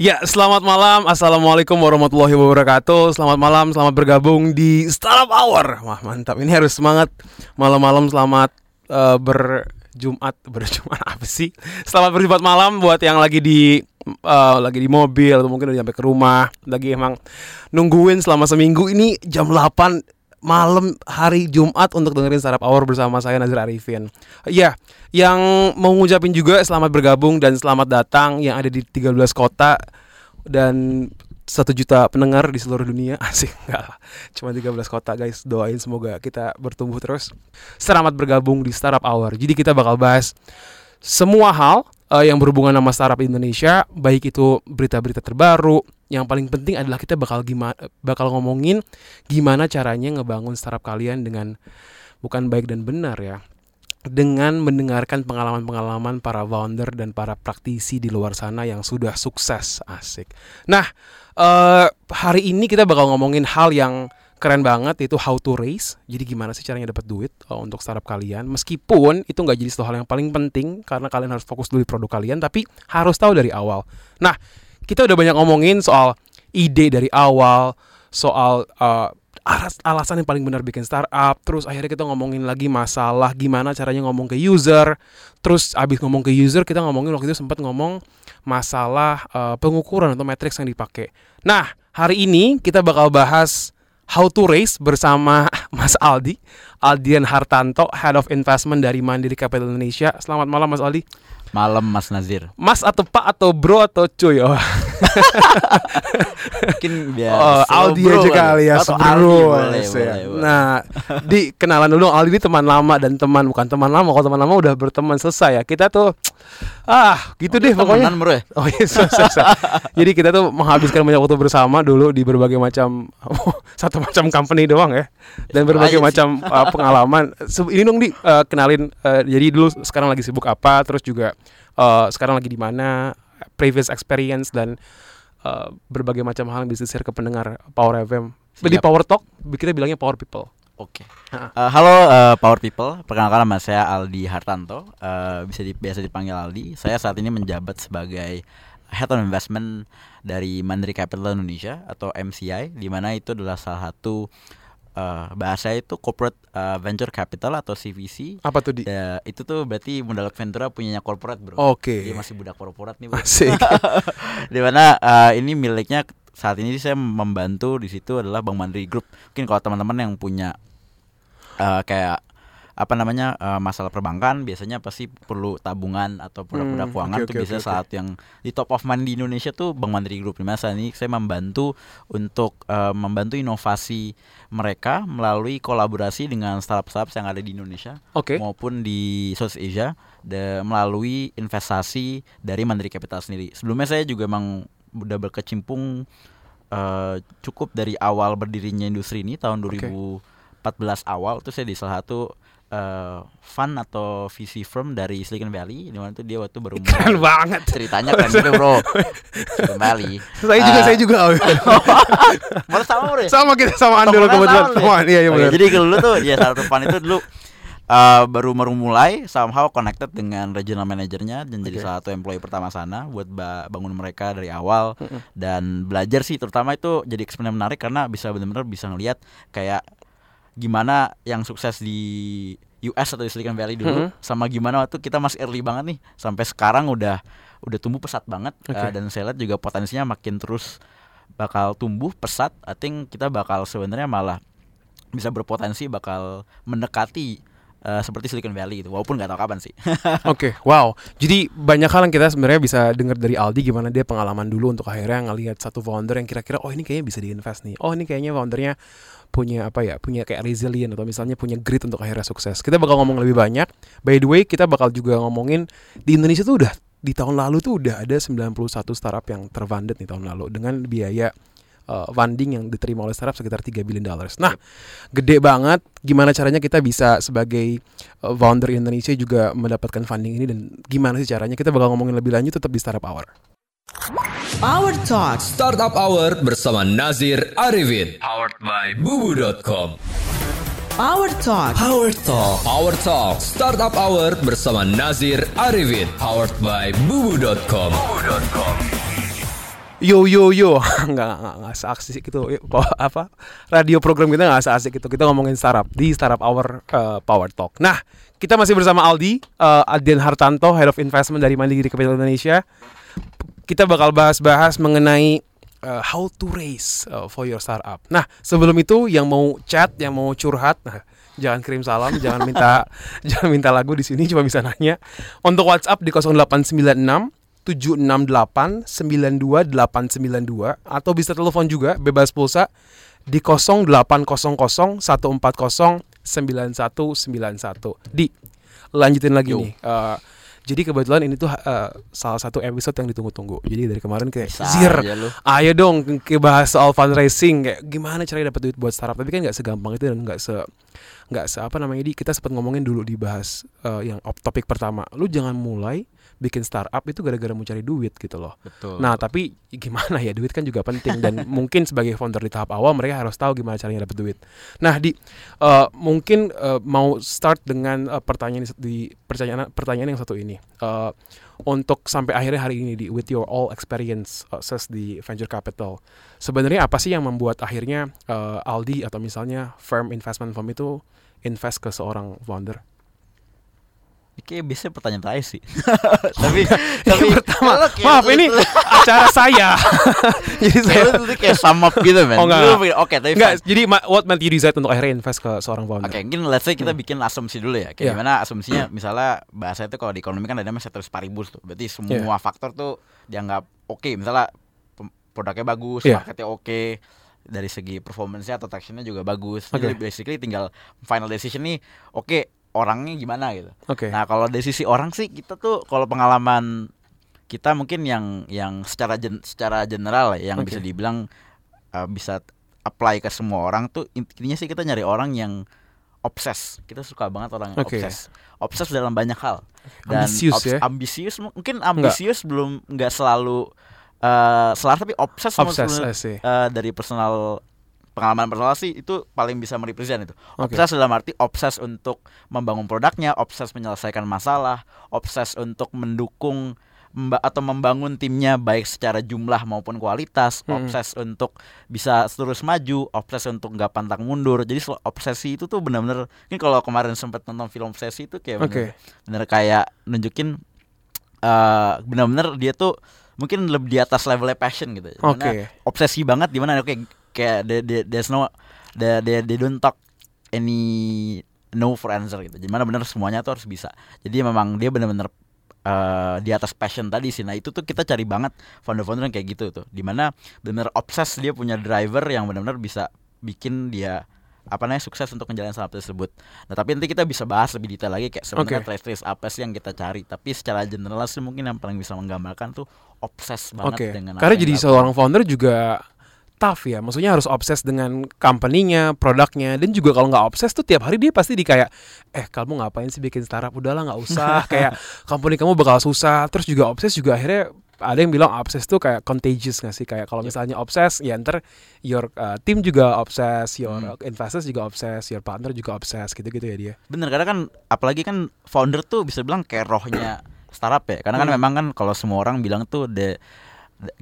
Ya, selamat malam. Assalamualaikum warahmatullahi wabarakatuh. Selamat malam, selamat bergabung di Startup Hour. Wah, mantap. Ini harus semangat malam-malam selamat uh, berjumat, berjumat apa sih? Selamat berjumat malam buat yang lagi di uh, lagi di mobil atau mungkin udah sampai ke rumah, lagi emang nungguin selama seminggu ini jam 8 malam hari Jumat untuk dengerin Startup Hour bersama saya Nazir Arifin. Ya, yang mau ngucapin juga selamat bergabung dan selamat datang yang ada di 13 kota dan satu juta pendengar di seluruh dunia. Asik enggak lah. Cuma 13 kota guys. Doain semoga kita bertumbuh terus. Selamat bergabung di Startup Hour. Jadi kita bakal bahas semua hal uh, yang berhubungan sama startup Indonesia baik itu berita-berita terbaru yang paling penting adalah kita bakal gimana bakal ngomongin gimana caranya ngebangun startup kalian dengan bukan baik dan benar ya dengan mendengarkan pengalaman-pengalaman para founder dan para praktisi di luar sana yang sudah sukses asik. Nah uh, hari ini kita bakal ngomongin hal yang keren banget yaitu how to raise. Jadi gimana sih caranya dapat duit uh, untuk startup kalian? Meskipun itu nggak jadi satu hal yang paling penting karena kalian harus fokus dulu di produk kalian, tapi harus tahu dari awal. Nah kita udah banyak ngomongin soal ide dari awal, soal uh, alasan yang paling benar bikin startup. Terus akhirnya kita ngomongin lagi masalah gimana caranya ngomong ke user. Terus abis ngomong ke user kita ngomongin waktu itu sempat ngomong masalah uh, pengukuran atau matriks yang dipakai. Nah hari ini kita bakal bahas how to raise bersama Mas Aldi, Aldian Hartanto, Head of Investment dari Mandiri Capital Indonesia. Selamat malam Mas Aldi. Malam Mas Nazir. Mas atau Pak atau Bro atau cuy? Oh. Mungkin biar oh, Aldi bro aja kali. ya, Atau bro. Aldi, boleh, ya. boleh, boleh. Nah, di kenalan dulu Aldi ini teman lama dan teman bukan teman lama. Kalau teman lama udah berteman selesai ya. Kita tuh ah gitu deh pokoknya. Bro ya? Oh iya, so, so, so. Jadi kita tuh menghabiskan banyak waktu bersama dulu di berbagai macam satu macam company doang ya, dan berbagai Lain sih. macam uh, pengalaman. Ini dong di uh, kenalin. uh, jadi dulu sekarang lagi sibuk apa, terus juga uh, sekarang lagi di mana, previous experience dan uh, berbagai macam hal yang bisa share ke pendengar Power FM. Di Siap. Power Talk kita bilangnya Power People. Oke. Ha. Eh, halo eh, Power People, perkenalkan nama saya Aldi Hartanto, Eh, bisa di, biasa dipanggil Aldi. Saya saat ini menjabat sebagai Head of Investment dari Mandiri Capital Indonesia atau MCI, di mana itu adalah salah satu eh, bahasa itu Corporate eh, Venture Capital atau CVC. Apa tuh di? Ya, itu tuh berarti modal Ventura punyanya corporate bro. Oke. Dia masih budak korporat nih bro. Asik. di mana eh, ini miliknya saat ini saya membantu di situ adalah Bank Mandiri Group. Mungkin kalau teman-teman yang punya eh, kayak apa namanya eh, masalah perbankan biasanya pasti perlu tabungan atau produk-produk Hmm, keuangan oke, tuh oke, biasanya oke, saat yang di top of mind di Indonesia tuh Bank Mandiri Group. Di mana saat ini saya membantu untuk eh, membantu inovasi mereka melalui kolaborasi dengan startup-startup yang ada di Indonesia Oke. maupun di Southeast Asia de- melalui investasi dari Mandiri Capital sendiri. Sebelumnya saya juga emang udah berkecimpung eh, cukup dari awal berdirinya industri ini tahun 2014 awal tuh saya di salah satu eh, fund atau VC firm dari Silicon Valley di mana tuh dia waktu baru Keren banget. ceritanya kan gitu bro Silicon Valley Saya juga, Eh, saya juga. Malah sama bro ya? sama kita sama Andul kebetulan sama ya? teman. Iya, iya Oke, benar. jadi dulu tuh ya salah satu fund itu dulu uh, baru baru mulai somehow connected dengan regional manajernya dan jadi Oke. salah satu employee pertama sana buat ba- bangun mereka dari awal dan belajar sih terutama itu jadi eksperimen menarik karena bisa benar-benar bisa ngelihat kayak gimana yang sukses di US atau di Silicon Valley dulu Mhm. sama gimana waktu kita masih early banget nih sampai sekarang udah udah tumbuh pesat banget Oke. Uh, dan saya lihat juga potensinya makin terus bakal tumbuh pesat. I think kita bakal sebenarnya malah bisa berpotensi bakal mendekati uh, seperti Silicon Valley itu walaupun nggak tahu kapan sih. Oke, wow. Jadi banyak hal yang kita sebenarnya bisa dengar dari Aldi gimana dia pengalaman dulu untuk akhirnya ngelihat satu founder yang kira-kira oh ini kayaknya bisa diinvest nih. Oh ini kayaknya foundernya punya apa ya? Punya kayak resilient atau misalnya punya grit untuk akhirnya sukses. Kita bakal ngomong lebih banyak. By the way, kita bakal juga ngomongin di Indonesia tuh udah di tahun lalu tuh udah ada 91 startup yang terfunded nih tahun lalu dengan biaya uh, funding yang diterima oleh startup sekitar 3 billion dollars. Nah, gede banget. Gimana caranya kita bisa sebagai uh, founder Indonesia juga mendapatkan funding ini dan gimana sih caranya? Kita bakal ngomongin lebih lanjut tetap di Startup Hour. Power Talk Startup Hour bersama Nazir Arifin. Powered by bubu.com. Power Talk. Power Talk. Power Talk Startup Hour bersama Nazir Arifin powered by bubu.com. Yo yo yo, nggak nggak nggak, nggak seasik itu Apa- radio program kita nggak seasik itu kita ngomongin startup di Startup Hour eh, Power Talk. Nah kita masih bersama Aldi, eh, Adian Hartanto, Head of Investment dari Mandiri Capital Indonesia. Kita bakal bahas-bahas mengenai eh, how to raise eh, for your startup. Nah sebelum itu yang mau chat, yang mau curhat, nah, jangan kirim salam, jangan minta jangan minta lagu di sini, cuma bisa nanya. Untuk WhatsApp di 0896 768 92892 atau bisa telepon juga bebas pulsa di 0800 140 9191. Di lanjutin lagi nih. Eh, jadi kebetulan ini tuh eh, salah satu episode yang ditunggu-tunggu. Jadi dari kemarin kayak Bisa Zir, ayo dong ke bahas soal fundraising kayak gimana caranya dapat duit buat startup. Tapi kan nggak segampang itu dan nggak se nggak se apa namanya di kita sempat ngomongin dulu dibahas eh, yang op- topik pertama. Lu jangan mulai bikin startup itu gara-gara mau cari duit gitu loh. Betul. Nah, tapi gimana ya duit kan juga penting dan mungkin sebagai founder di tahap awal mereka harus tahu gimana caranya dapat duit. Nah, di eh, mungkin eh, mau start dengan eh, pertanyaan di- pertanyaan pertanyaan yang satu ini. Eh, untuk sampai akhirnya hari ini di with your all experience uh, ses di venture capital. Sebenarnya apa sih yang membuat akhirnya eh, Aldi atau misalnya firm investment firm itu invest ke seorang founder? Kayak biasanya pertanyaan terakhir sih. tapi tapi pertama, maaf ini acara saya. Jadi saya tuh kayak sum up gitu men. Oh, enggak, Oke, tapi Enggak, fine. jadi what made you decide untuk akhirnya invest ke seorang founder? Oke, mungkin let's say kita bikin asumsi dulu ya. Kayak Iya. gimana asumsinya misalnya bahasa itu kalau di ekonomi kan ada namanya ceteris paribus tuh. Berarti semua Iya. faktor tuh dianggap oke. Misalnya pem- produknya bagus, Iya. marketnya oke, dari segi performance-nya atau traction-nya juga bagus. Oke. Jadi basically tinggal final decision nih, oke orangnya gimana gitu. Oke. Nah, kalau dari sisi orang sih kita tuh kalau pengalaman kita mungkin yang yang secara gen- secara general ya, yang Oke. bisa dibilang uh, bisa apply ke semua orang tuh intinya sih kita nyari orang yang obses. Kita suka banget orang yang Oke. obses. Obses dalam banyak hal. Dan Ambisius ya? ambisius mu- mungkin ambisius belum nggak selalu uh, selalu tapi obses Obses, uh, dari personal pengalaman personal sih itu paling bisa merepresent itu. Obses dalam arti obses untuk membangun produknya, obses menyelesaikan masalah, obses untuk mendukung memba- atau membangun timnya baik secara jumlah maupun kualitas, Hmm. obses untuk bisa terus maju, obses untuk nggak pantang mundur. Jadi obsesi itu tuh benar-benar ini kalau kemarin sempat nonton film obsesi itu kayak bener, bener kayak nunjukin eh benar-benar dia tuh mungkin lebih di atas levelnya passion gitu. Oke. obsesi banget di mana oke kayak they, they, there's no they, they, they don't talk any no for answer gitu. Di mana benar semuanya tuh harus bisa. Jadi memang dia benar-benar eh, di atas passion tadi sih. Nah itu tuh kita cari banget founder-founder yang kayak gitu tuh. Di mana benar obses dia punya driver yang benar-benar bisa bikin dia apa namanya sukses untuk menjalani startup tersebut. Nah tapi nanti kita bisa bahas lebih detail lagi kayak sebenarnya Oke. trace-trace apa sih yang kita cari. Tapi secara general sih mungkin yang paling bisa menggambarkan tuh obses banget Oke. dengan Karena jadi seorang founder juga tough ya. Maksudnya harus obses dengan company-nya, produknya dan juga kalau nggak obses tuh tiap hari dia pasti di kayak eh kamu ngapain sih bikin startup? Udahlah nggak usah. kayak company kamu bakal susah. Terus juga obses juga akhirnya ada yang bilang obses tuh kayak contagious nggak sih? Kayak kalau misalnya obses ya ntar your uh, tim juga obses, your Hmm. investors juga obses, your partner juga obses gitu-gitu ya dia. Bener karena kan apalagi kan founder tuh bisa bilang kayak rohnya startup ya. Karena kan Hmm. memang kan kalau semua orang bilang tuh de-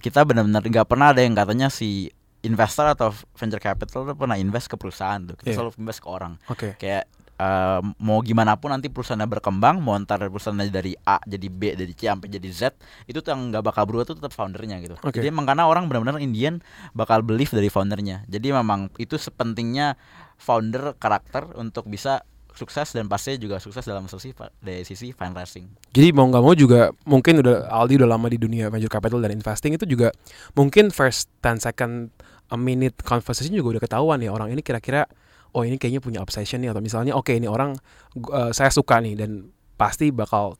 kita benar-benar nggak pernah ada yang katanya si investor atau venture capital tuh pernah invest ke perusahaan tuh. Kita Iya. selalu invest ke orang. Oke. Kayak eh, mau gimana pun nanti perusahaannya berkembang, mau ntar perusahaannya dari A jadi B, dari C sampai jadi Z, itu tuh yang nggak bakal berubah tuh tetap foundernya gitu. Oke. Jadi emang karena orang benar-benar Indian bakal believe dari foundernya. Jadi memang itu sepentingnya founder karakter untuk bisa sukses dan pastinya juga sukses dalam sisi dari sisi fundraising. Jadi mau nggak mau juga mungkin udah Aldi udah lama di dunia venture capital dan investing itu juga mungkin first 10 second a minute conversation juga udah ketahuan ya orang ini kira-kira oh ini kayaknya punya obsession nih atau misalnya oke ini orang eh, saya suka nih dan pasti bakal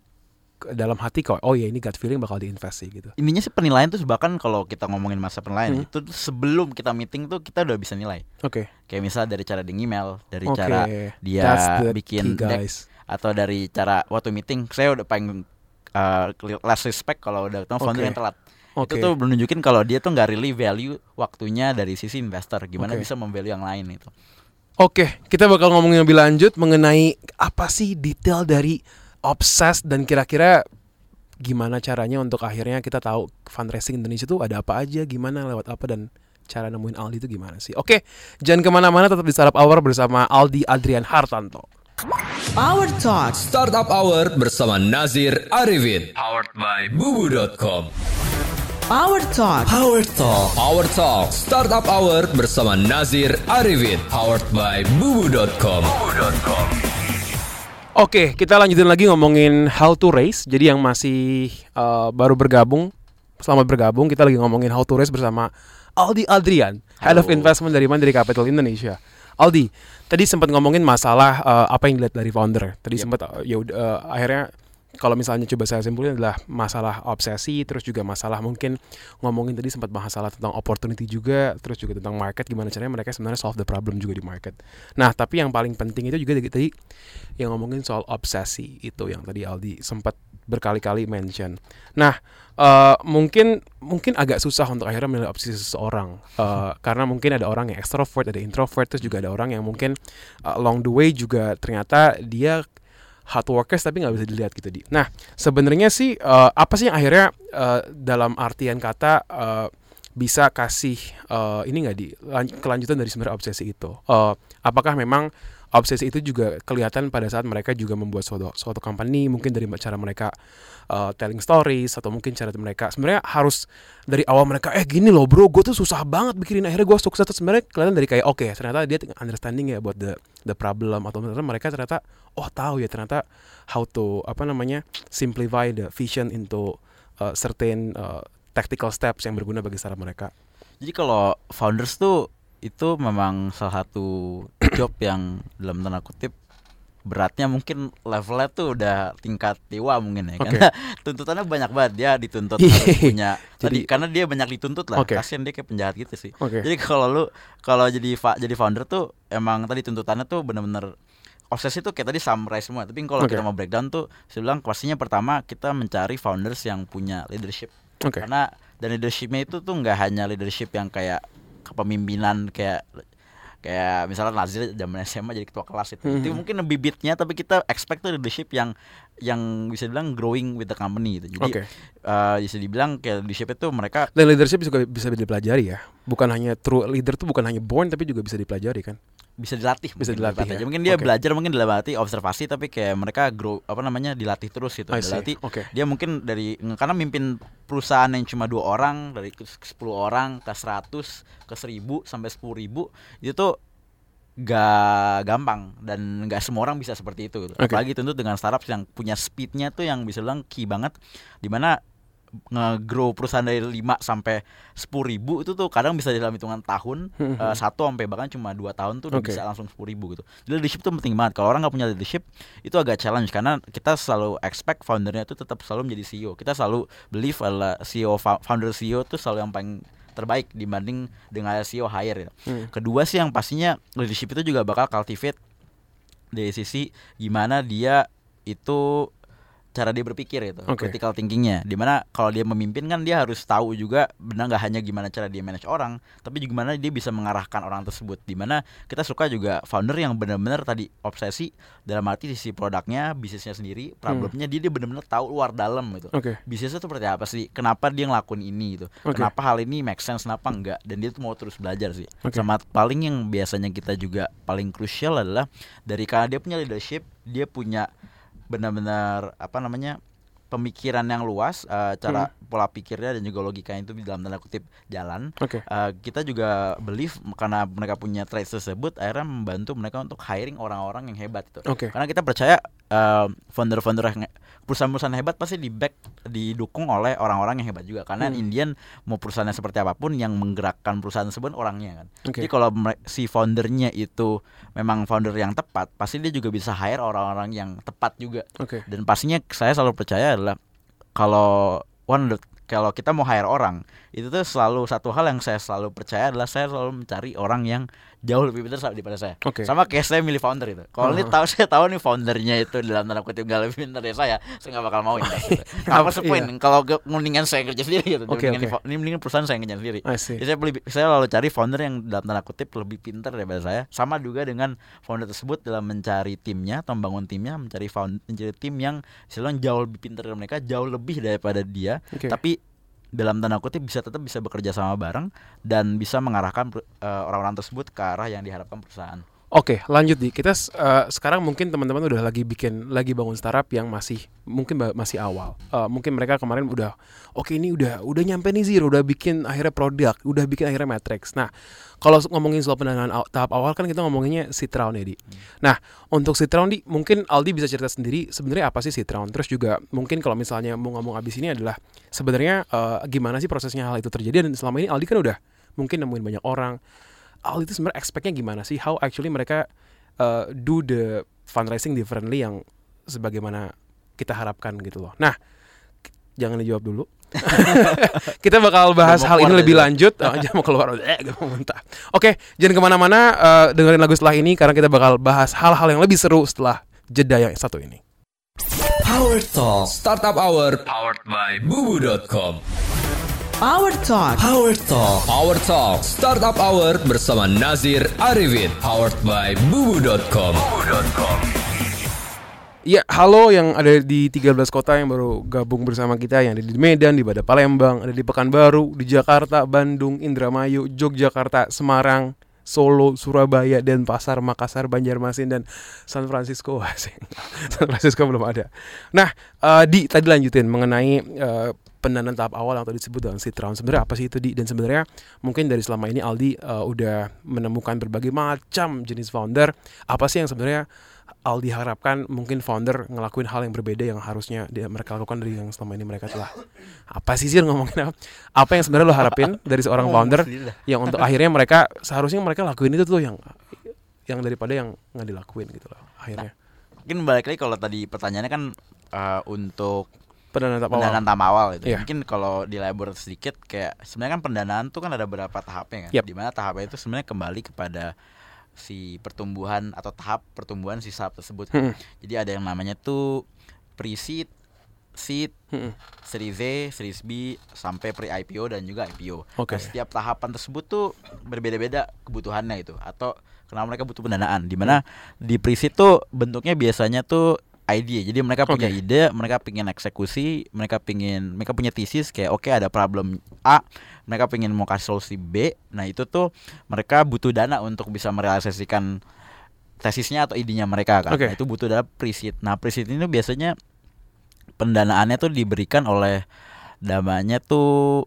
dalam hati kok oh ya ini gut feeling bakal diinvest sih gitu. Intinya sih penilaian tuh bahkan kalau kita ngomongin masa penilaian Hmm. itu sebelum kita meeting tuh kita udah bisa nilai. Oke. Kayak misal dari cara dia email, dari Oke. cara dia bikin deck atau dari cara waktu meeting saya udah paling uh, less respect kalau udah ketemu founder Oke. yang telat. Oke. Itu tuh menunjukin kalau dia tuh nggak really value waktunya dari sisi investor. Gimana Oke. bisa memvalue yang lain itu. Oke, kita bakal ngomongin lebih lanjut mengenai apa sih detail dari Obses dan kira-kira gimana caranya untuk akhirnya kita tahu fundraising Indonesia itu ada apa aja, gimana lewat apa dan cara nemuin Aldi itu gimana sih. Oke, jangan ke mana-mana tetap di Startup Hour bersama Aldi Adrian Hartanto. Power Talks. Startup Hour bersama Nazir Arifin. Powered by bubu.com. Power Talk. Power Talk. Power Talk Startup Hour bersama Nazir Arifin. Powered by bubu.com. Oke, kita lanjutin lagi ngomongin how to raise. Jadi yang masih uh, baru bergabung, selamat bergabung. Kita lagi ngomongin how to raise bersama Aldi Adrian, Head of Halo. Investment dari Mandiri Capital Indonesia. Aldi, tadi sempat ngomongin masalah uh, apa yang dilihat dari founder. Tadi sempat uh, ya uh, akhirnya kalau misalnya coba saya simpulin adalah masalah obsesi, terus juga masalah mungkin ngomongin tadi sempat masalah tentang opportunity juga, terus juga tentang market gimana caranya mereka sebenarnya solve the problem juga di market. Nah, tapi yang paling penting itu juga tadi yang ngomongin soal obsesi itu yang tadi Aldi sempat berkali-kali mention. Nah, eh, mungkin mungkin agak susah untuk akhirnya menilai obsesi seseorang Eh, karena mungkin ada orang yang extrovert, ada introvert, terus juga ada orang yang mungkin eh, along the way juga ternyata dia hard workers tapi nggak bisa dilihat gitu di. Nah, sebenarnya sih eh, apa sih yang akhirnya eh, dalam artian kata eh, bisa kasih eh, ini nggak di lan- kelanjutan dari sebenarnya obsesi itu? Eh, apakah memang obsesi itu juga kelihatan pada saat mereka juga membuat suatu suatu company mungkin dari cara mereka uh, telling stories atau mungkin cara mereka sebenarnya harus dari awal mereka eh gini loh bro gue tuh susah banget bikin akhirnya gue sukses sebenarnya kelihatan dari kayak oke ternyata dia understanding ya buat the the problem. Atau ternyata mereka ternyata oh tahu ya ternyata how to apa namanya simplify the vision into uh, certain uh, tactical steps yang berguna bagi startup mereka. Jadi kalau founders tuh itu memang salah satu job yang dalam tanda kutip beratnya mungkin levelnya tuh udah tingkat dewa mungkin ya Oke. karena tuntutannya banyak banget dia dituntut harus punya tadi Jadi- karena dia banyak dituntut lah Oke. kasian dia kayak penjahat gitu sih Oke. jadi kalau lu kalau jadi fa- jadi founder tuh emang tadi tuntutannya tuh bener-bener obsesi tuh kayak tadi summarize semua tapi kalau Oke. kita mau breakdown tuh saya bilang pastinya pertama kita mencari founders yang punya leadership oke karena dan leadershipnya itu tuh nggak hanya leadership yang kayak kepemimpinan kayak kayak misalnya Nazir zaman SMA jadi ketua kelas itu. Itu Mhm. mungkin bibitnya tapi kita expect tuh leadership yang yang bisa dibilang growing with the company gitu. Jadi eh, bisa dibilang kayak leadership itu mereka dan leadership juga bisa dipelajari ya. Bukan hanya true leader tuh bukan hanya born tapi juga bisa dipelajari kan bisa dilatih Bisa mungkin dilatih aja. ya? mungkin dia Oke. belajar mungkin dalam arti observasi tapi kayak mereka grow apa namanya dilatih terus gitu dilatih Oke. dia mungkin dari karena mimpin perusahaan yang cuma dua orang dari ke 10 orang ke 100 ke 1000 sampai 10.000 ribu itu tuh gak gampang dan nggak semua orang bisa seperti itu gitu. Oke. apalagi tentu dengan startup yang punya speednya tuh yang bisa bilang key banget di mana nge-grow perusahaan dari 5 sampai 10 ribu itu tuh kadang bisa dalam hitungan tahun eh, satu sampai bahkan cuma dua tahun tuh udah bisa langsung 10 ribu gitu. Jadi leadership tuh penting banget. Kalau orang nggak punya leadership itu agak challenge karena kita selalu expect foundernya itu tetap selalu menjadi CEO kita selalu believe adalah CEO fou- founder CEO tuh selalu yang paling terbaik dibanding dengan CEO hire ya. Hmm. kedua sih yang pastinya leadership itu juga bakal cultivate dari sisi gimana dia itu cara dia berpikir itu Oke. critical thinkingnya di mana kalau dia memimpin kan dia harus tahu juga benar nggak hanya gimana cara dia manage orang tapi juga gimana dia bisa mengarahkan orang tersebut di mana kita suka juga founder yang benar-benar tadi obsesi dalam arti sisi produknya bisnisnya sendiri problemnya dia dia benar-benar tahu luar dalam gitu Hmm. Oke. bisnisnya tuh seperti apa sih kenapa dia ngelakuin ini gitu Oke. kenapa hal ini make sense kenapa enggak dan dia tuh mau terus belajar sih Oke. sama paling yang biasanya kita juga paling krusial adalah dari karena dia punya leadership dia punya benar-benar apa namanya pemikiran yang luas eh, cara Hmm. pola pikirnya dan juga logikanya itu di dalam tanda kutip jalan Oke. Eh, kita juga believe karena mereka punya traits tersebut akhirnya membantu mereka untuk hiring orang-orang yang hebat itu Oke. karena kita percaya eh, founder-founder yang perusahaan-perusahaan hebat pasti di back didukung oleh orang-orang yang hebat juga karena Hmm. Indian mau perusahaannya seperti apa pun yang menggerakkan perusahaan tersebut orangnya kan Oke. jadi kalau si foundernya itu memang founder yang tepat pasti dia juga bisa hire orang-orang yang tepat juga Oke. dan pastinya saya selalu percaya adalah kalau one of the kalau kita mau hire orang itu tuh selalu satu hal yang saya selalu percaya adalah saya selalu mencari orang yang jauh lebih pintar daripada saya. Oke. Sama kayak saya milih founder itu. Kalau ini tahu saya tahu nih foundernya itu dalam tanda kutip gak lebih pintar dari saya, saya nggak bakal mau ini. Kenapa? Apa sepoin Iya. kalau mendingan saya kerja sendiri gitu. Oke, Mendingan fo- Ini mendingan perusahaan saya kerja sendiri. Jadi saya beli, saya lalu cari founder yang dalam tanda kutip lebih pintar daripada saya. Sama juga dengan founder tersebut dalam mencari timnya, atau membangun timnya, mencari found, mencari tim yang istilahnya jauh lebih pintar dari mereka, jauh lebih daripada dia. Oke. Tapi dalam tanda kutip bisa tetap bisa bekerja sama bareng dan bisa mengarahkan eh, orang-orang tersebut ke arah yang diharapkan perusahaan. Oke, lanjut di kita eh, sekarang mungkin teman-teman udah lagi bikin lagi bangun startup yang masih mungkin masih awal. Eh, mungkin mereka kemarin udah oke ini udah udah nyampe nih zero, udah bikin akhirnya produk, udah bikin akhirnya matrix. Nah, kalau ngomongin soal pendanaan aw- tahap awal kan kita ngomonginnya seed round ya, Di. Nah, untuk seed round di mungkin Aldi bisa cerita sendiri sebenarnya apa sih seed round. Terus juga mungkin kalau misalnya mau ngomong abis ini adalah sebenarnya eh, gimana sih prosesnya hal itu terjadi dan selama ini Aldi kan udah mungkin nemuin banyak orang Aldi itu sebenarnya expect-nya gimana sih? How actually mereka uh, do the fundraising differently yang sebagaimana kita harapkan gitu loh. Nah, jangan dijawab dulu. kita bakal bahas hal ini lebih lanjut. Oh, jangan mau keluar, eh, gak mau muntah. Oke, jangan ke mana-mana. uh, dengerin lagu setelah ini karena kita bakal bahas hal-hal yang lebih seru setelah jeda yang satu ini. Power Talk Startup Hour powered by bubu.com. Power Talk. Power Talk. Power Talk Startup Hour bersama Nazir Arifin powered by bubu.com. Ya, halo yang ada di 13 kota yang baru gabung bersama kita yang ada di Medan, di Bada Palembang, ada di Pekanbaru, di Jakarta, Bandung, Indramayu, Yogyakarta, Semarang, Solo, Surabaya, Denpasar, Makassar, Banjarmasin dan San Francisco. San Francisco belum ada. Nah, eh, di tadi lanjutin mengenai eh, pendanaan tahap awal yang tadi disebut dengan seed round. Sebenarnya apa sih itu di? Dan sebenarnya mungkin dari selama ini Aldi eh, udah menemukan berbagai macam jenis founder. Apa sih yang sebenarnya Aldi harapkan mungkin founder ngelakuin hal yang berbeda yang harusnya dia mereka lakukan dari yang selama ini mereka telah apa sih sih ngomongin apa? Apa yang sebenarnya lo harapin dari seorang Ngomong founder yang untuk akhirnya mereka seharusnya mereka lakuin itu tuh yang yang daripada yang nggak dilakuin gitu loh akhirnya. Mungkin balik lagi kalau tadi pertanyaannya kan eh, untuk Pendanaan tahap awal. pendanaan awal itu. Iya. Mungkin kalau dilabor sedikit kayak sebenarnya kan pendanaan tuh kan ada beberapa tahapnya kan. Yap. Di mana tahapnya itu sebenarnya kembali kepada si pertumbuhan atau tahap pertumbuhan si startup tersebut. Hmm. Jadi ada yang namanya tuh pre-seed, seed, Hmm. Series A, Series B sampai pre-IPO dan juga IPO. Oke. Nah, setiap tahapan tersebut tuh berbeda-beda kebutuhannya itu atau kenapa mereka butuh pendanaan. Di mana di pre-seed tuh bentuknya biasanya tuh ide. Jadi mereka punya Oke. ide, mereka pingin eksekusi, mereka pingin mereka punya tesis kayak oke ada problem A, mereka pingin mau kasih solusi B. Nah, itu tuh mereka butuh dana untuk bisa merealisasikan tesisnya atau idenya mereka kan. Oke. Nah, itu butuh dana pre-seed. Nah, pre-seed ini biasanya pendanaannya tuh diberikan oleh namanya tuh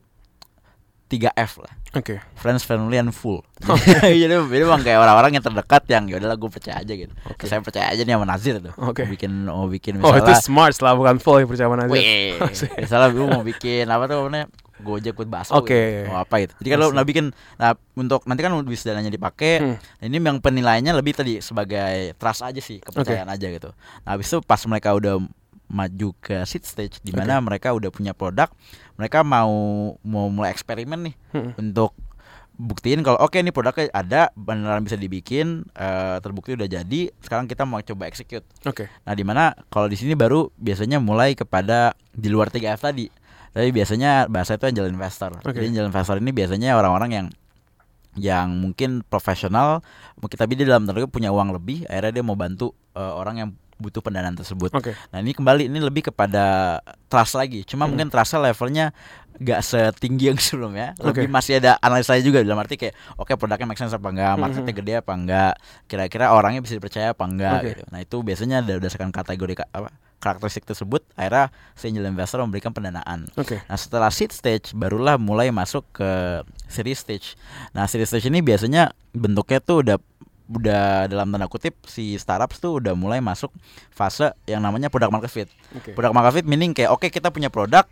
3F lah. Oke. Friends, family, and full. jadi, jadi emang kayak orang-orang yang terdekat yang ya udahlah gue percaya aja gitu. Oke. Saya percaya aja nih sama Nazir tuh. Oke. Mau bikin mau bikin Oh itu misalnya smart lah bukan full yang percaya aja. Wih, misalnya gue mau bikin apa tuh namanya Gojek with bakso Oke. gitu. apa gitu. Jadi kalau nah bikin nah untuk nanti kan bisa dananya dipakai. Hmm. Nah, ini yang penilaiannya lebih tadi sebagai trust aja sih, kepercayaan aja gitu. Nah, habis itu pas mereka udah maju ke seed stage di mana mereka udah punya produk, mereka mau mau mulai eksperimen nih Hmm. untuk buktiin kalau oke ini produknya ada beneran bisa dibikin eh, terbukti udah jadi sekarang kita mau coba execute Oke. Nah, di mana kalau di sini baru biasanya mulai kepada di luar 3F tadi. Tapi biasanya bahasa itu angel investor. Oke. Jadi angel investor ini biasanya orang-orang yang yang mungkin profesional, mungkin tapi dia dalam tanda punya uang lebih, akhirnya dia mau bantu eh, orang yang butuh pendanaan tersebut. Oke. Nah ini kembali ini lebih kepada trust lagi. Cuma Hmm. mungkin trustnya levelnya gak setinggi yang sebelumnya. Lebih Oke. masih ada analisa juga dalam arti kayak oke produknya make sense apa enggak, Hmm, marketnya gede apa enggak, kira-kira orangnya bisa dipercaya apa enggak Oke. gitu. Nah itu biasanya ada berdasarkan kategori ka- apa karakteristik tersebut, akhirnya si angel investor memberikan pendanaan. Oke. Nah setelah seed stage barulah mulai masuk ke series stage. Nah series stage ini biasanya bentuknya tuh udah udah dalam tanda kutip si startups tuh udah mulai masuk fase yang namanya product market fit. Oke. Product market fit meaning kayak oke kita punya produk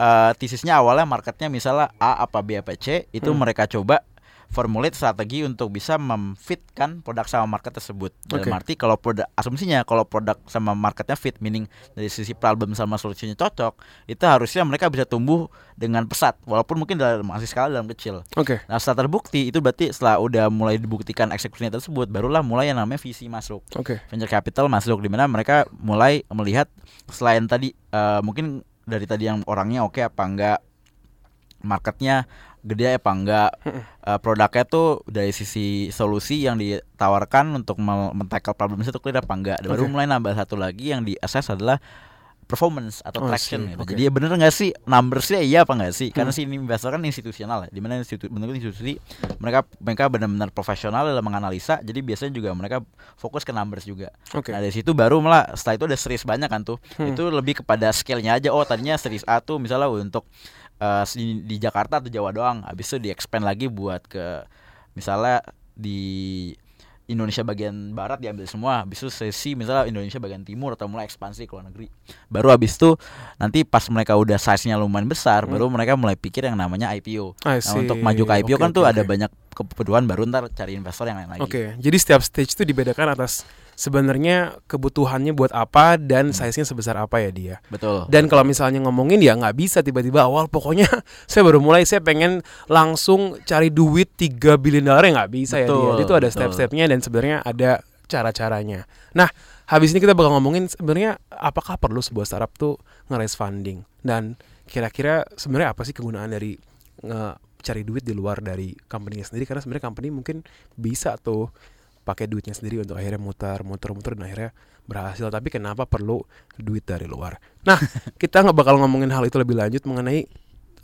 eh tesisnya awalnya marketnya misalnya A apa B apa C itu Hmm. mereka coba formulate strategi untuk bisa memfitkan produk sama market tersebut. Dalam Oke. arti kalau produk asumsinya kalau produk sama marketnya fit, meaning dari sisi problem sama solusinya cocok, itu harusnya mereka bisa tumbuh dengan pesat, walaupun mungkin dalam masih skala dalam kecil. Oke. Nah setelah terbukti itu berarti setelah udah mulai dibuktikan eksekusinya tersebut, barulah mulai yang namanya visi masuk Oke. venture capital masuk di mana mereka mulai melihat selain tadi eh, mungkin dari tadi yang orangnya oke apa enggak marketnya gede apa enggak eh, produknya tuh dari sisi solusi yang ditawarkan untuk men-tackle problem itu clear apa enggak baru Oke. mulai nambah satu lagi yang di assess adalah performance atau Oh, traction see. gitu. Oke. Jadi ya bener nggak sih numbersnya iya apa enggak sih? Karena Hmm. si investor kan institusional ya. Di mana institusi bentuk institusi mereka mereka benar-benar profesional dalam menganalisa. Jadi biasanya juga mereka fokus ke numbers juga. Oke. Nah dari situ baru malah setelah itu ada series banyak kan tuh. Hmm. Itu lebih kepada scale-nya aja. Oh tadinya series A tuh misalnya untuk eh, di, di Jakarta atau Jawa doang. Habis itu di expand lagi buat ke misalnya di Indonesia bagian barat diambil semua. Habis itu sesi misalnya Indonesia bagian timur atau mulai ekspansi ke luar negeri. Baru habis itu nanti pas mereka udah size-nya lumayan besar, baru mereka mulai pikir yang namanya IPO. Nah, untuk maju ke IPO Oke, kan oke, tuh ada banyak kebutuhan baru ntar cari investor yang lain lagi. Oke, jadi setiap stage itu dibedakan atas sebenarnya kebutuhannya buat apa dan size-nya sebesar apa ya dia. Betul. Dan kalau misalnya ngomongin ya nggak bisa tiba-tiba awal pokoknya saya baru mulai saya pengen langsung cari duit 3 billion dollar ya nggak bisa ya Betul, dia. Itu ada step-stepnya dan sebenarnya ada cara-caranya. Nah, habis ini kita bakal ngomongin sebenarnya apakah perlu sebuah startup tuh nge-raise funding dan kira-kira sebenarnya apa sih kegunaan dari nge cari duit di luar dari company sendiri karena sebenarnya company mungkin bisa tuh pakai duitnya sendiri untuk akhirnya muter muter muter dan akhirnya berhasil tapi kenapa perlu duit dari luar nah kita nggak bakal ngomongin hal itu lebih lanjut mengenai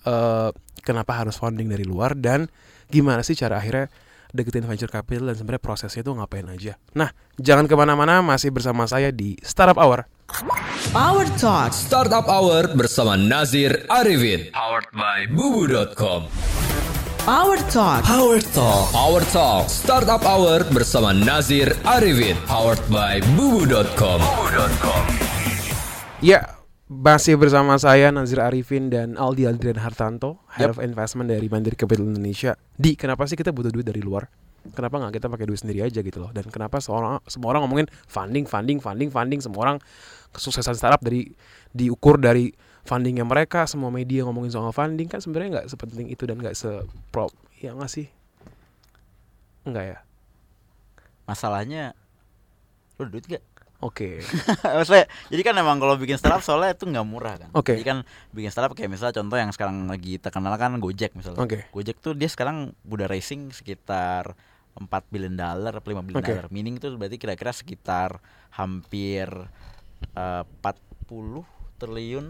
eh, kenapa harus funding dari luar dan gimana sih cara akhirnya deketin venture capital dan sebenarnya prosesnya itu ngapain aja nah jangan ke mana-mana masih bersama saya di Startup Hour Power Talk. Startup Hour bersama Nazir Arifin. Powered by Bubu.com. Power Talk. Power Talk. Power Talk Startup Hour bersama Nazir Arifin. Powered by Bubu.com. Ya, masih bersama saya Nazir Arifin dan Aldi Aldrian Hartanto, Head Yap. of Investment dari Mandiri Capital Indonesia. Di kenapa sih kita butuh duit dari luar? Kenapa nggak kita pakai duit sendiri aja gitu loh? Dan kenapa seorang semua orang ngomongin funding, funding, funding, funding, semua orang kesuksesan startup dari diukur dari fundingnya mereka, semua media ngomongin soal funding kan sebenarnya nggak sepenting itu dan nggak seprop, ya nggak sih? Enggak ya? Masalahnya lu duit gak? Oke. Maksudnya, jadi kan emang kalau bikin startup soalnya itu nggak murah kan. Oke. Jadi kan bikin startup kayak misalnya contoh yang sekarang lagi terkenal kan Gojek misalnya. Oke. Gojek tuh dia sekarang udah racing sekitar 4 billion dollar atau 5 billion Oke. dollar. Meaning itu berarti kira-kira sekitar hampir eh, 40 triliun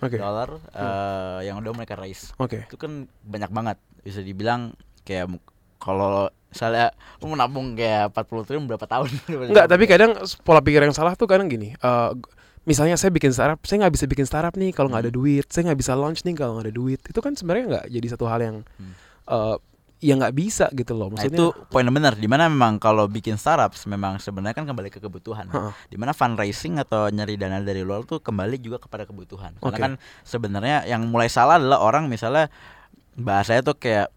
Oke. Hmm. dolar eh, yang udah mereka raise. Oke. Itu kan banyak banget. Bisa dibilang kayak kalau misalnya lu mau nabung kayak 40 triliun berapa tahun? Enggak, tapi kadang pola pikir yang salah tuh kadang gini. eh, g- misalnya saya bikin startup, saya nggak bisa bikin startup nih kalau nggak ada Hmm. duit. Saya nggak bisa launch nih kalau nggak ada duit. Itu kan sebenarnya nggak jadi satu hal yang Hmm. eh yang nggak bisa gitu loh. Nah Maksudnya itu poin yang benar Di mana memang kalau bikin startup Memang sebenarnya kan kembali ke kebutuhan Heeh. Di mana fundraising atau nyari dana dari luar tuh Kembali juga kepada kebutuhan Karena Oke. kan sebenarnya yang mulai salah adalah orang misalnya Bahasanya tuh kayak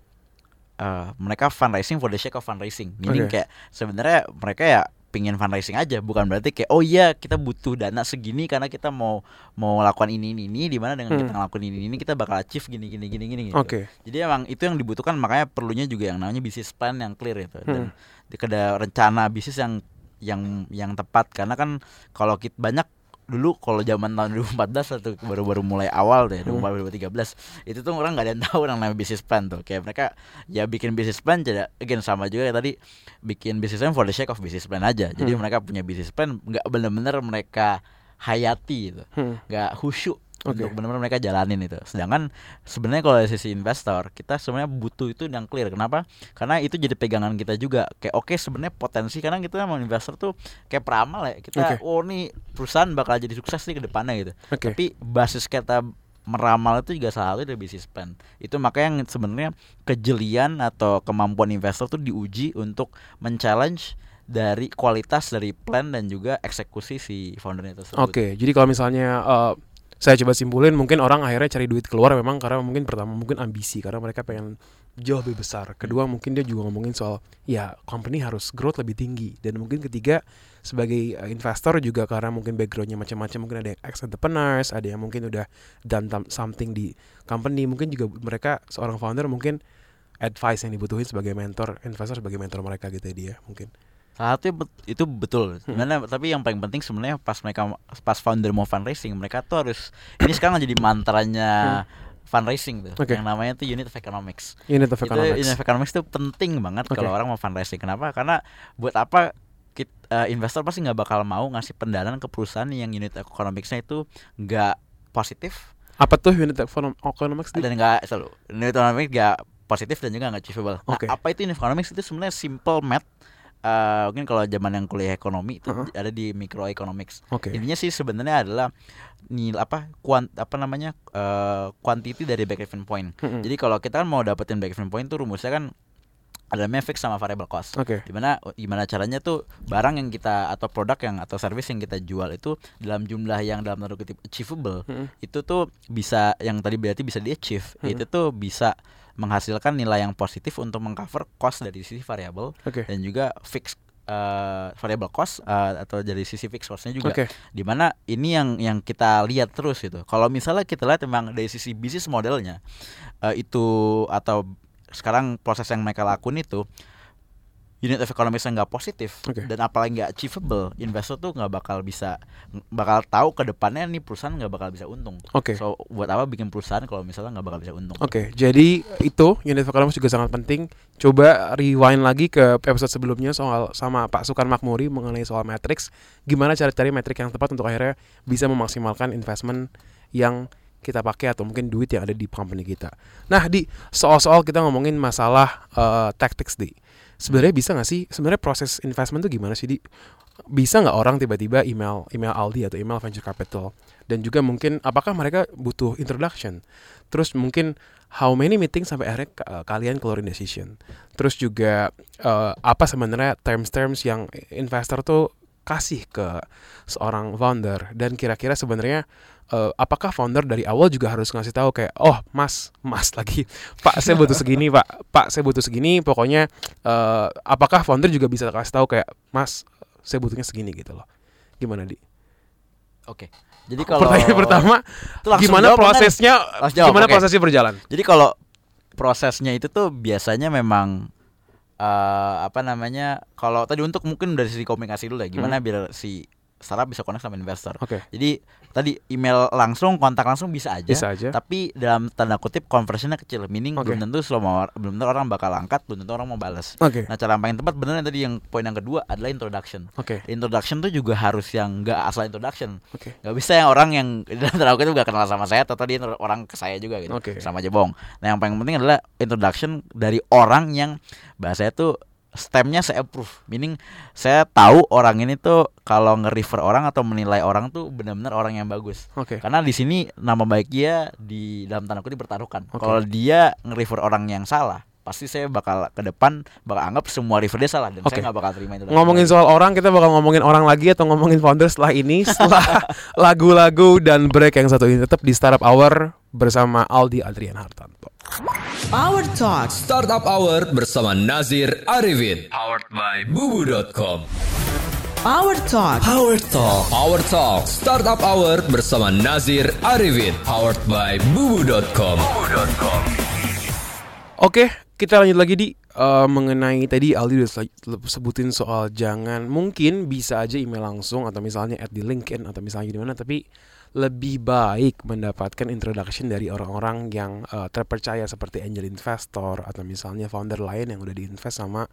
eh, Mereka fundraising for the sake of fundraising Meaning Oke. kayak sebenarnya mereka ya pingin fundraising aja bukan berarti kayak oh iya kita butuh dana segini karena kita mau mau lakukan ini ini ini di mana dengan kita Hmm. ngelakuin ini ini kita bakal achieve gini gini gini gini gitu. Oke. Jadi emang itu yang dibutuhkan makanya perlunya juga yang namanya bisnis plan yang clear itu dan Hmm. ada rencana bisnis yang yang yang tepat karena kan kalau kita banyak dulu kalau zaman tahun 2014 atau baru-baru mulai awal deh Hmm. 2013 itu tuh orang nggak ada yang tahu yang namanya bisnis plan tuh kayak mereka ya bikin bisnis plan jadi again sama juga kayak tadi bikin bisnis plan for the sake of bisnis plan aja jadi Hmm. mereka punya bisnis plan nggak bener-bener mereka hayati gitu Hmm. nggak khusyuk Oke. untuk benar-benar mereka jalanin itu. Sedangkan sebenarnya kalau dari sisi investor kita sebenarnya butuh itu yang clear. Kenapa? Karena itu jadi pegangan kita juga. Kayak oke sebenarnya potensi karena kita emang investor tuh kayak peramal ya. Kita Oke. oh nih perusahaan bakal jadi sukses nih ke depannya gitu. Oke. Tapi basis kita meramal itu juga salah satu dari bisnis plan. Itu makanya yang sebenarnya kejelian atau kemampuan investor tuh diuji untuk men-challenge dari kualitas dari plan dan juga eksekusi si foundernya tersebut. Oke, jadi kalau misalnya eh, saya coba simpulin mungkin orang akhirnya cari duit keluar memang karena mungkin pertama mungkin ambisi karena mereka pengen jauh lebih besar. Kedua mungkin dia juga ngomongin soal ya company harus growth lebih tinggi dan mungkin ketiga sebagai uh, investor juga karena mungkin backgroundnya macam-macam mungkin ada yang ex entrepreneurs, ada yang mungkin udah done something di company, mungkin juga mereka seorang founder mungkin advice yang dibutuhin sebagai mentor investor sebagai mentor mereka gitu ya dia mungkin. Salah satu itu betul. Hmm. Sebenarnya tapi yang paling penting sebenarnya pas mereka pas founder mau fundraising, mereka tuh harus ini sekarang jadi mantranya fundraising tuh. Hmm. Oke. Yang namanya tuh unit of economics. Unit of Itu economics. unit of economics itu penting banget Oke. kalau orang mau fundraising. Kenapa? Karena buat apa kit- eh, investor pasti nggak bakal mau ngasih pendanaan ke perusahaan yang unit economicsnya itu nggak positif Apa tuh unit economics? Dan nggak selalu unit economics nggak positif dan juga nggak achievable. Nah, Oke. apa itu unit economics itu sebenarnya simple math. Eh, mungkin kalau zaman yang kuliah ekonomi itu Uh-huh. ada di microeconomics. Oke. Intinya sih sebenarnya adalah nilai apa kuant apa namanya eh quantity dari break even point. Mm-mm. Jadi kalau kita kan mau dapetin break even point tuh rumusnya kan ada namanya fix sama variable cost. Oke. Di mana gimana caranya tuh barang yang kita atau produk yang atau service yang kita jual itu dalam jumlah yang dalam tanda kutip achievable Mm-mm. itu tuh bisa yang tadi berarti bisa di achieve Mm-mm. itu tuh bisa menghasilkan nilai yang positif untuk mengcover cost dari sisi variable Oke. dan juga fix eh, variable cost eh, atau dari sisi fixed costnya juga Oke. di mana ini yang yang kita lihat terus gitu kalau misalnya kita lihat memang dari sisi bisnis modelnya eh, itu atau sekarang proses yang mereka lakuin itu unit of economics yang nggak positif Oke. dan apalagi nggak achievable investor tuh nggak bakal bisa bakal tahu ke depannya nih perusahaan nggak bakal bisa untung Oke. so buat apa bikin perusahaan kalau misalnya nggak bakal bisa untung Oke, jadi itu unit of economics juga sangat penting. Coba rewind lagi ke episode sebelumnya soal sama Pak Sukan Makmuri mengenai soal matrix. Gimana cara cari metrik yang tepat untuk akhirnya bisa memaksimalkan investment yang kita pakai atau mungkin duit yang ada di company kita. Nah, di soal-soal kita ngomongin masalah eh, tactics di. Sebenarnya bisa nggak sih? Sebenarnya proses investment tuh gimana sih di? Bisa nggak orang tiba-tiba email email Aldi atau email venture capital dan juga mungkin apakah mereka butuh introduction? Terus mungkin how many meeting sampai akhirnya eh, kalian keluarin decision. Terus juga eh, apa sebenarnya terms-terms yang investor tuh kasih ke seorang founder dan kira-kira sebenarnya eh, apakah founder dari awal juga harus ngasih tahu kayak oh mas mas lagi pak saya butuh segini pak. Pak saya butuh segini. Pokoknya eh, apakah founder juga bisa kasih tahu kayak mas saya butuhnya segini gitu loh. Gimana di? Oke. Jadi kalau pertanyaan pertama gimana jawab, kan? prosesnya Langsung jawab, gimana oke. prosesnya berjalan? Jadi kalau prosesnya itu tuh biasanya memang eh apa namanya kalau tadi untuk mungkin dari sisi komunikasi dulu ya gimana biar si startup bisa connect sama investor. Oke Jadi tadi email langsung, kontak langsung bisa aja. bisa aja Tapi dalam tanda kutip conversionnya kecil, meaning Oke. belum tentu semua belum tentu orang bakal angkat, belum tentu orang mau balas. oke Nah cara yang paling tepat bener yang tadi yang poin yang kedua adalah introduction. oke Introduction tuh juga harus yang nggak asal introduction. oke Gak bisa yang orang yang dalam tanda kutip gak kenal sama saya atau tadi orang ke saya juga gitu. Oke. Sama aja bohong. Nah, yang paling penting adalah introduction dari orang yang bahasanya tuh stemnya saya approve. Meaning saya tahu orang ini tuh kalau nge-refer orang atau menilai orang tuh benar-benar orang yang bagus. oke Karena di sini nama baik dia di dalam tanda kutip dipertaruhkan. Oke. Kalau dia nge-refer orang yang salah, pasti saya bakal ke depan bakal anggap semua refer dia salah dan Oke. saya nggak bakal terima itu. ngomongin soal orang kita bakal ngomongin orang lagi atau ngomongin founder setelah ini setelah lagu-lagu dan break yang satu ini tetap di Startup Hour bersama Aldi Adrian Hartanto. Power Talk. Startup Hour bersama Nazir Arifin. Powered by bubu.com. Power Talk. Power Talk. Power Talk Startup Hour bersama Nazir Arifin. Powered by bubu.com. Oke, kita lanjut lagi di eh, mengenai tadi Aldi udah sebutin soal jangan mungkin bisa aja email langsung atau misalnya add di LinkedIn atau misalnya di mana tapi lebih baik mendapatkan introduction dari orang-orang yang eh, terpercaya seperti angel investor atau misalnya founder lain yang udah diinvest sama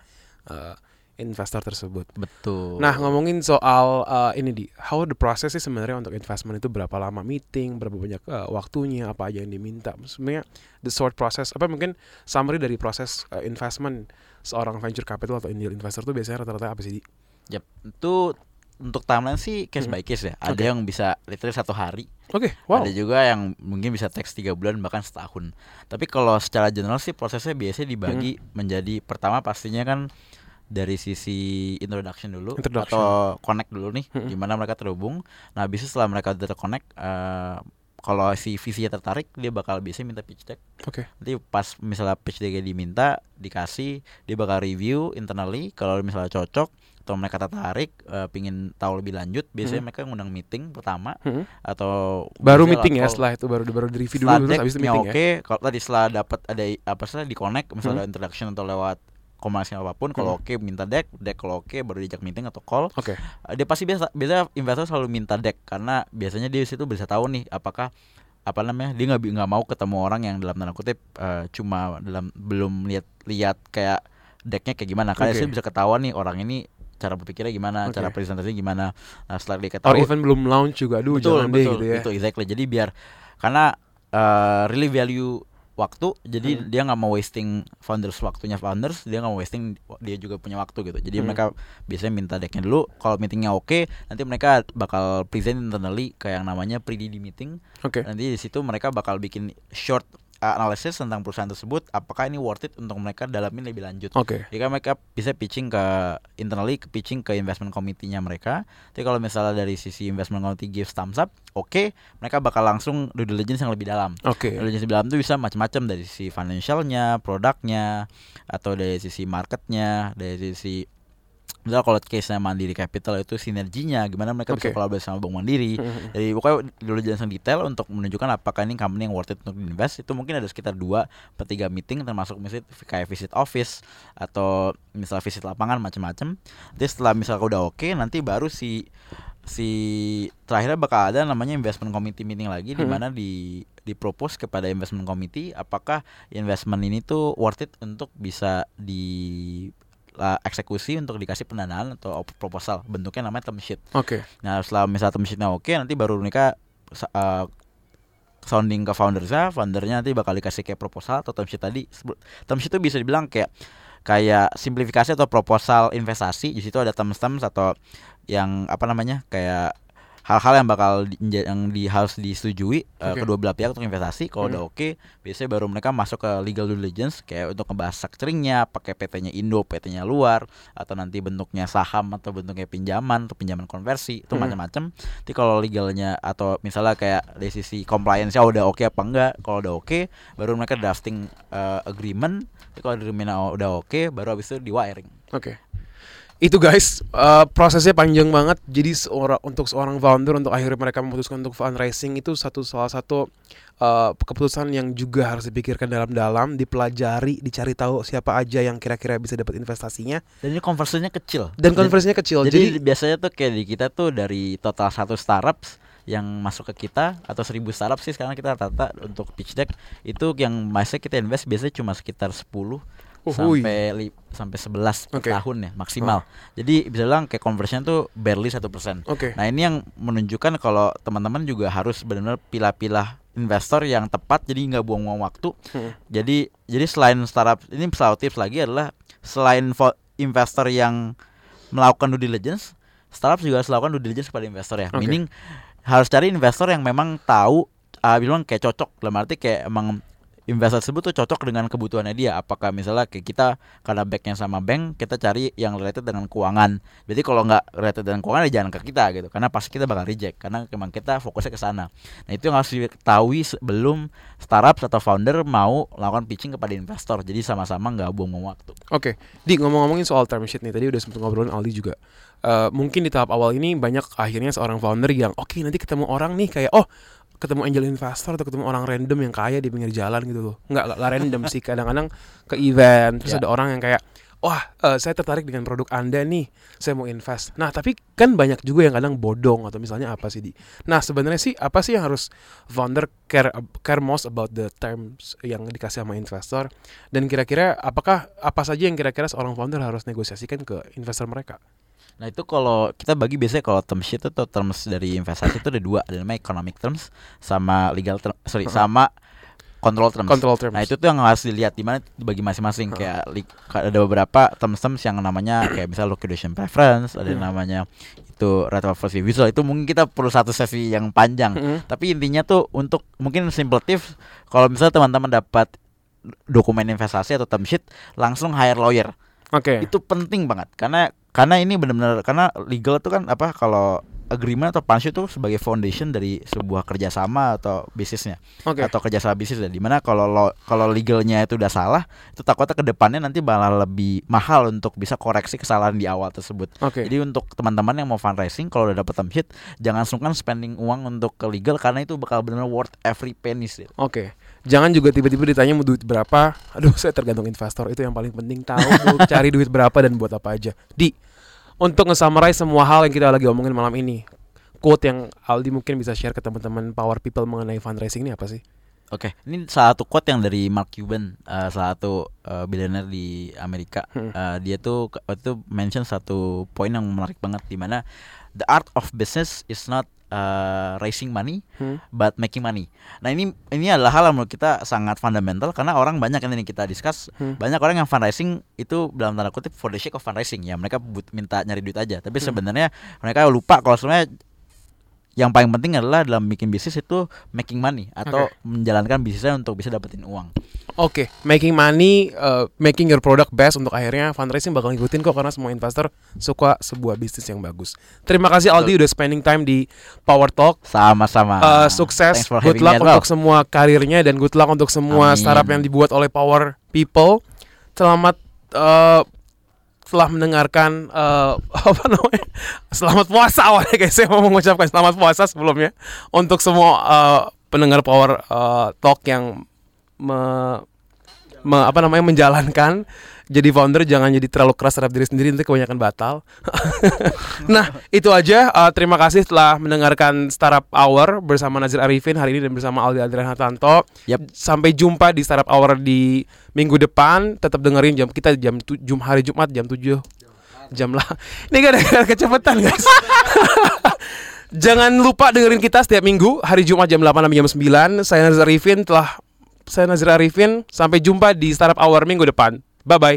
eh, investor tersebut. Betul. Nah ngomongin soal uh, ini di how the process sih sebenarnya untuk investment itu berapa lama meeting, berapa banyak uh, waktunya, apa aja yang diminta. Sebenarnya the short process apa mungkin summary dari proses uh, investment seorang venture capital atau angel investor tuh biasanya rata-rata apa sih di? Yap, itu untuk timeline sih case Hmm. by case ya. Ada Oke. yang bisa literally satu hari, Oke, wow. ada juga yang mungkin bisa teks tiga bulan bahkan setahun. Tapi kalau secara general sih prosesnya biasanya dibagi Hmm. menjadi pertama pastinya kan dari sisi introduction dulu Introduction. atau connect dulu nih, Hmm. gimana mereka terhubung. Nah, habis itu setelah mereka udah terconnect, eh, kalau si visinya tertarik dia bakal biasanya minta pitch deck Oke. nanti pas misalnya pitch decknya diminta dikasih dia bakal review internally kalau misalnya cocok atau mereka tertarik eh, pingin tahu lebih lanjut biasanya mereka ngundang meeting pertama Hmm. atau Baru meeting ya setelah itu baru baru di review dulu terus habis itu decknya meeting oke ya. kalau tadi setelah dapat ada apa sih di connect misalnya Hmm. introduction atau lewat komunikasi apa pun kalau Hmm. oke minta deck deck kalau oke baru diajak meeting atau call Oke. Uh, dia pasti biasa biasa investor selalu minta deck karena biasanya dia di situ bisa tahu nih apakah apa namanya dia nggak nggak mau ketemu orang yang dalam tanda kutip uh, cuma dalam belum lihat lihat kayak decknya kayak gimana karena dia bisa ketahuan nih orang ini cara berpikirnya gimana Oke. cara presentasinya gimana nah setelah dia Or ketahui even belum launch juga aduh betul jangan deh betul gitu ya. itu exactly jadi biar karena uh, really value waktu jadi Hmm. dia nggak mau wasting founders waktunya founders dia nggak mau wasting dia juga punya waktu gitu jadi Hmm. mereka biasanya minta decknya dulu kalau meetingnya oke nanti mereka bakal present internally kayak yang namanya pre-DD meeting Oke. nanti di situ mereka bakal bikin short analysis tentang perusahaan tersebut apakah ini worth it untuk mereka dalamin lebih lanjut Oke. jika mereka bisa pitching ke internally, ke pitching ke investment committee-nya mereka. Tapi kalau misalnya dari sisi investment committee gives thumbs up, oke, mereka bakal langsung due diligence yang lebih dalam. Oke. Due diligence lebih dalam itu bisa macam-macam dari sisi financialnya, produknya, atau dari sisi marketnya, dari sisi Misalnya kalau case-nya Mandiri Capital itu sinerginya gimana mereka Oke. bisa kolaborasi sama Bank Mandiri. Mhm. Jadi pokoknya dulu yang detail untuk menunjukkan apakah ini company yang worth it untuk invest itu mungkin ada sekitar dua per tiga meeting termasuk visit kayak visit office atau misal visit lapangan macam-macam. Jadi setelah misalnya udah oke nanti baru si si terakhirnya bakal ada namanya investment committee meeting lagi di Hmm. mana di dipropose kepada investment committee apakah investment ini tuh worth it untuk bisa di uh, eksekusi untuk dikasih pendanaan atau op- proposal bentuknya namanya term sheet. Oke. Nah setelah misalnya term sheetnya oke nanti baru mereka uh, sounding ke foundersnya, foundernya nanti bakal dikasih kayak proposal atau term sheet tadi. Term sheet itu bisa dibilang kayak kayak simplifikasi atau proposal investasi di situ ada terms-terms atau yang apa namanya kayak hal-hal yang bakal di, yang di harus disetujui uh, Oke. kedua belah pihak untuk investasi kalau Hmm. udah oke biasanya baru mereka masuk ke legal due diligence kayak untuk ngebahas structuringnya pakai PT-nya Indo PT-nya luar atau nanti bentuknya saham atau bentuknya pinjaman atau pinjaman konversi itu Hmm. macam-macam nanti kalau legalnya atau misalnya kayak dari sisi compliance nya udah oke apa enggak kalau udah oke baru mereka drafting uh, agreement Nanti kalau agreement udah oke baru habis itu di wiring Oke. Itu guys, eh, prosesnya panjang banget. Jadi seorang untuk seorang founder untuk akhirnya mereka memutuskan untuk fundraising itu satu salah satu eh, keputusan yang juga harus dipikirkan dalam-dalam, dipelajari, dicari tahu siapa aja yang kira-kira bisa dapat investasinya dan ini konversinya kecil dan konversinya kecil. Jadi, Jadi, biasanya tuh kayak di kita tuh dari total satu startups yang masuk ke kita atau seribu startup sih sekarang kita rata untuk pitch deck itu yang masih kita invest biasanya cuma sekitar 10 Uhuy. sampai li- sampai 11 per Oke. Oh. tahun ya maksimal. Jadi bisa bilang kayak conversion tuh barely satu persen. Oke. Nah ini yang menunjukkan kalau teman-teman juga harus benar-benar pilah-pilah investor yang tepat jadi nggak buang-buang waktu. Hmm. Jadi jadi selain startup ini selalu tips lagi adalah selain investor yang melakukan due diligence, startup juga harus melakukan due diligence kepada investor ya. Oke. Meaning harus cari investor yang memang tahu ah bilang kayak cocok dalam arti kayak emang investor tersebut tuh cocok dengan kebutuhannya dia. Apakah misalnya kayak kita karena backnya sama bank kita cari yang related dengan keuangan. Berarti kalau nggak related dengan keuangan ya jangan ke kita gitu. Karena pasti kita bakal reject karena memang kita fokusnya ke sana. Nah itu yang harus diketahui sebelum startup atau founder mau melakukan pitching kepada investor. Jadi sama-sama nggak buang-buang waktu. Oke, di ngomong-ngomongin soal term sheet nih, tadi udah sempat ngobrolin Aldi juga. Eh, mungkin di tahap awal ini banyak akhirnya seorang founder yang oke nanti ketemu orang nih kayak oh ketemu angel investor atau ketemu orang random yang kaya di pinggir jalan gitu loh. Nggak, nggak random sih, kadang-kadang ke event terus Ya. ada orang yang kayak wah eh, saya tertarik dengan produk anda nih, saya mau invest. Nah tapi kan banyak juga yang kadang bodong atau misalnya apa sih di. Nah sebenarnya sih apa sih yang harus founder care care most about the terms yang dikasih sama investor dan kira-kira apakah apa saja yang kira-kira seorang founder harus negosiasikan ke investor mereka? Nah itu kalau kita bagi biasanya kalau term sheet atau terms dari investasi itu ada dua, ada namanya economic terms sama legal term, sorry sama control terms. Control terms. Nah itu tuh yang harus dilihat di mana dibagi masing-masing kayak li- ada beberapa terms-terms yang namanya kayak misalnya liquidation preference, ada yang namanya itu rate of first refusal itu mungkin kita perlu satu sesi yang panjang. Mm-mm. Tapi intinya tuh untuk mungkin simple tips kalau misalnya teman-teman dapat dokumen investasi atau term sheet langsung hire lawyer Oke. itu penting banget karena karena ini benar-benar karena legal itu kan apa kalau agreement atau partnership itu sebagai foundation dari sebuah kerjasama atau bisnisnya Oke. atau kerjasama bisnis ya di mana kalau lo kalau legalnya itu udah salah itu takutnya ke depannya nanti malah lebih mahal untuk bisa koreksi kesalahan di awal tersebut Oke. jadi untuk teman-teman yang mau fundraising kalau udah dapet term sheet jangan sungkan spending uang untuk ke legal karena itu bakal benar worth every penny sih Oke. Jangan juga tiba-tiba ditanya mau duit berapa. Aduh, saya tergantung investor. Itu yang paling penting tahu mau cari duit berapa dan buat apa aja. Di untuk nge-summarize semua hal yang kita lagi omongin malam ini. Quote yang Aldi mungkin bisa share ke teman-teman power people mengenai fundraising ini apa sih? Oke, ini salah satu quote yang dari Mark Cuban, eh, salah satu eh, billionaire di Amerika. Hmm. Eh, dia tuh waktu itu mention satu poin yang menarik banget di mana the art of business is not eh, raising money Hmm. but making money. Nah ini ini adalah hal yang menurut kita sangat fundamental karena orang banyak yang ini kita discuss Hmm. banyak orang yang fundraising itu dalam tanda kutip for the sake of fundraising ya mereka but, minta nyari duit aja tapi Hmm. sebenarnya mereka lupa kalau sebenarnya yang paling penting adalah dalam bikin bisnis itu making money atau Oke. menjalankan bisnisnya untuk bisa dapetin uang. Oke, making money, uh, making your product best untuk akhirnya fundraising bakal ngikutin kok karena semua investor suka sebuah bisnis yang bagus. Terima kasih Aldi udah spending time di Power Talk. Sama-sama. Uh, sukses, good luck as well. untuk semua karirnya dan good luck untuk semua Amin. startup yang dibuat oleh Power People. Selamat uh, setelah mendengarkan uh, apa namanya? Selamat puasa awalnya guys. Saya mau mengucapkan selamat puasa sebelumnya untuk semua uh, pendengar Power uh, Talk yang me- me- apa namanya menjalankan jadi founder jangan jadi terlalu keras terhadap diri sendiri nanti kebanyakan batal. nah itu aja. Uh, terima kasih telah mendengarkan Startup Hour bersama Nazir Arifin hari ini dan bersama Aldi Adrian Hartanto. Yap. Sampai jumpa di Startup Hour di minggu depan. Tetap dengerin jam kita jam tu- jum hari Jumat jam 7 jam lah. Ini gak ada kecepatan guys. Jangan lupa dengerin kita setiap minggu hari Jumat jam 8 sampai jam 9. Saya Nazir Arifin telah saya Nazir Arifin. Sampai jumpa di Startup Hour minggu depan. Bye bye.